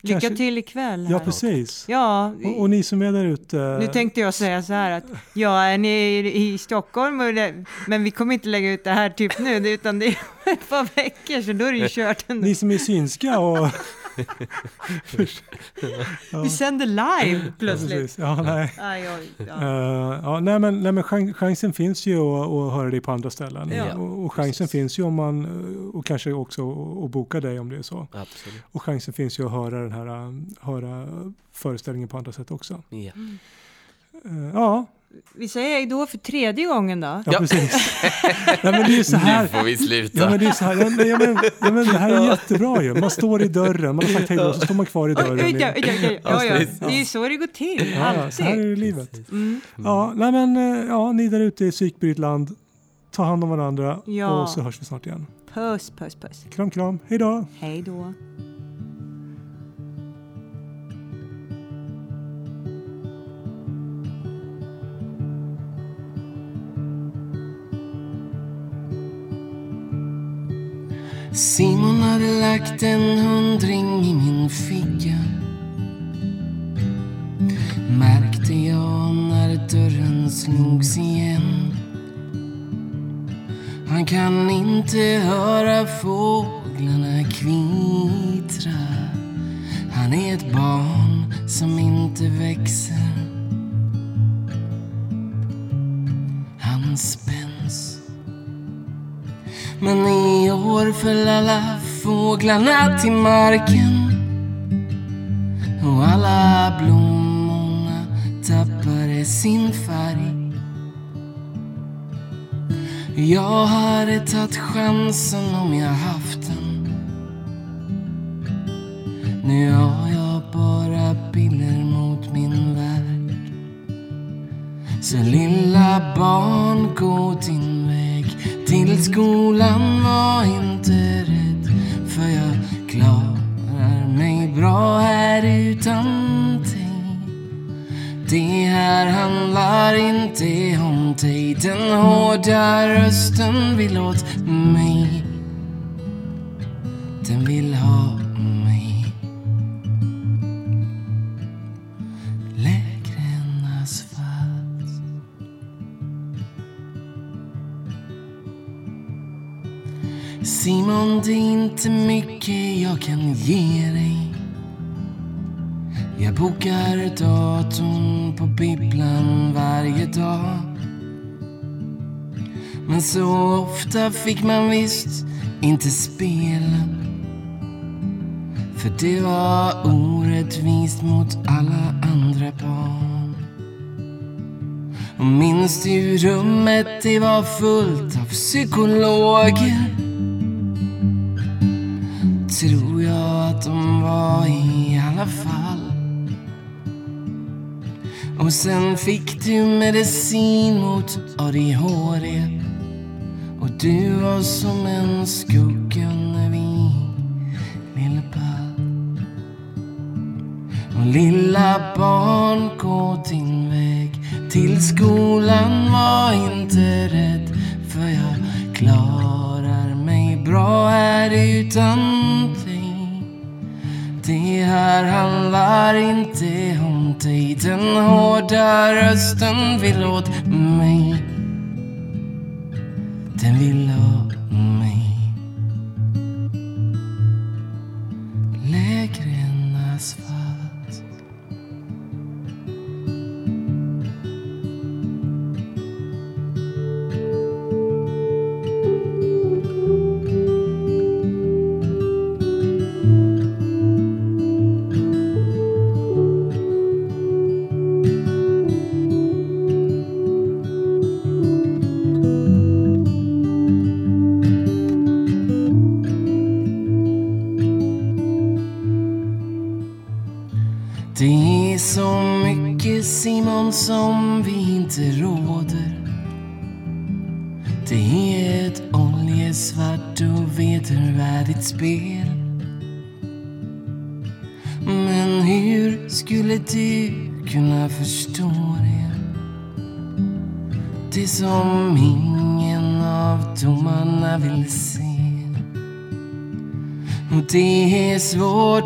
Lycka kanske... till ikväll. Här. Ja, precis. Ja, och, och, ni som är där ute. Nu tänkte jag säga så här att ja, är ni i, i Stockholm, men vi kommer inte lägga ut det här typ nu, utan det är *laughs* ett par veckor, så då är det ju kört. Ändå. Ni som är synska och ja. Vi sänder live plötsligt. Ja, nej. *laughs* Ah, ja, ja. Uh, ja, nej, men, nej, men chansen finns ju att, att höra dig på andra ställen. Ja, och, och chansen precis. finns ju om man, och kanske också att boka dig om det är så. Absolut. Och chansen finns ju att höra den här höra föreställningen på andra sätt också. Ja. Mm. Uh, ja, vi säger hej då för tredje gången då. Ja, precis. *laughs* ja, men det är så här. Nu får vi sluta. Ja, men det, är så här. Ja, men, ja, men, ja, men det här är jättebra ju. Man står i dörren, man har sagt hej då, så står man kvar i dörren. Oj, ja, ja, ja, ja, ja. Det är ju så det går till, ja, alltid. Så här är det livet. Mm. Ja, nej, men, eh, ja, ni där ute i psykbrytt land, ta hand om varandra ja. och så hörs vi snart igen. Puss, puss, puss. Kram, kram. Hej då. Simon hade lagt en hundring i min ficka Märkte jag när dörren slogs igen. Han kan inte höra fåglarna kvittra. Han är ett barn som inte växer. Han spänner men i år föll alla fåglarna till marken och alla blommorna tappade sin färg. Jag hade tagit chansen om jag haft den. Nu har jag bara bilder mot min värld. Så lilla barn, gå din till skolan var inte rädd för jag klarar mig bra här utan dig. Det här handlar inte om dig. Den hårda rösten vill åt mig. Den vill ha Simon, det är inte mycket jag kan ge dig. Jag bokar datorn på bibblan varje dag. Men så ofta fick man visst inte spela. För det var orättvist mot alla andra barn. Och minns du rummet, det var fullt av psykologer tror jag att de var i alla fall. Och sen fick du medicin mot ADHD. Och du var som en skugga när vi ville. Och lilla barn, gå din väg till skolan. Var inte rädd, för jag klarar mig bra här utan. Det här handlar inte om dig. Den hårda rösten vill åt mig. Den vill ha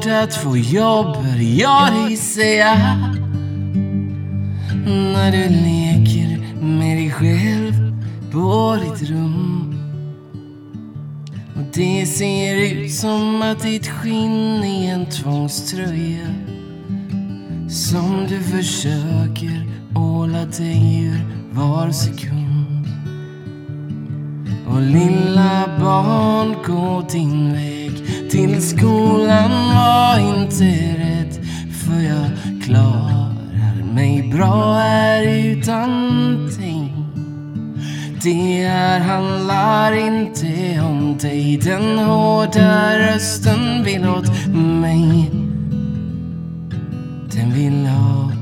hjärtat att få jobb, jag dig säga. När du leker med dig själv på ditt rum. Och det ser ut som att ditt skinn är en tvångströja. Som du försöker åla dig ur var sekund. Och lilla barn, gå din väg till skolan. Var inte rädd, för jag klarar mig bra här utan dig. Det här handlar inte om dig. Den hårda rösten vill åt mig. Den vill ha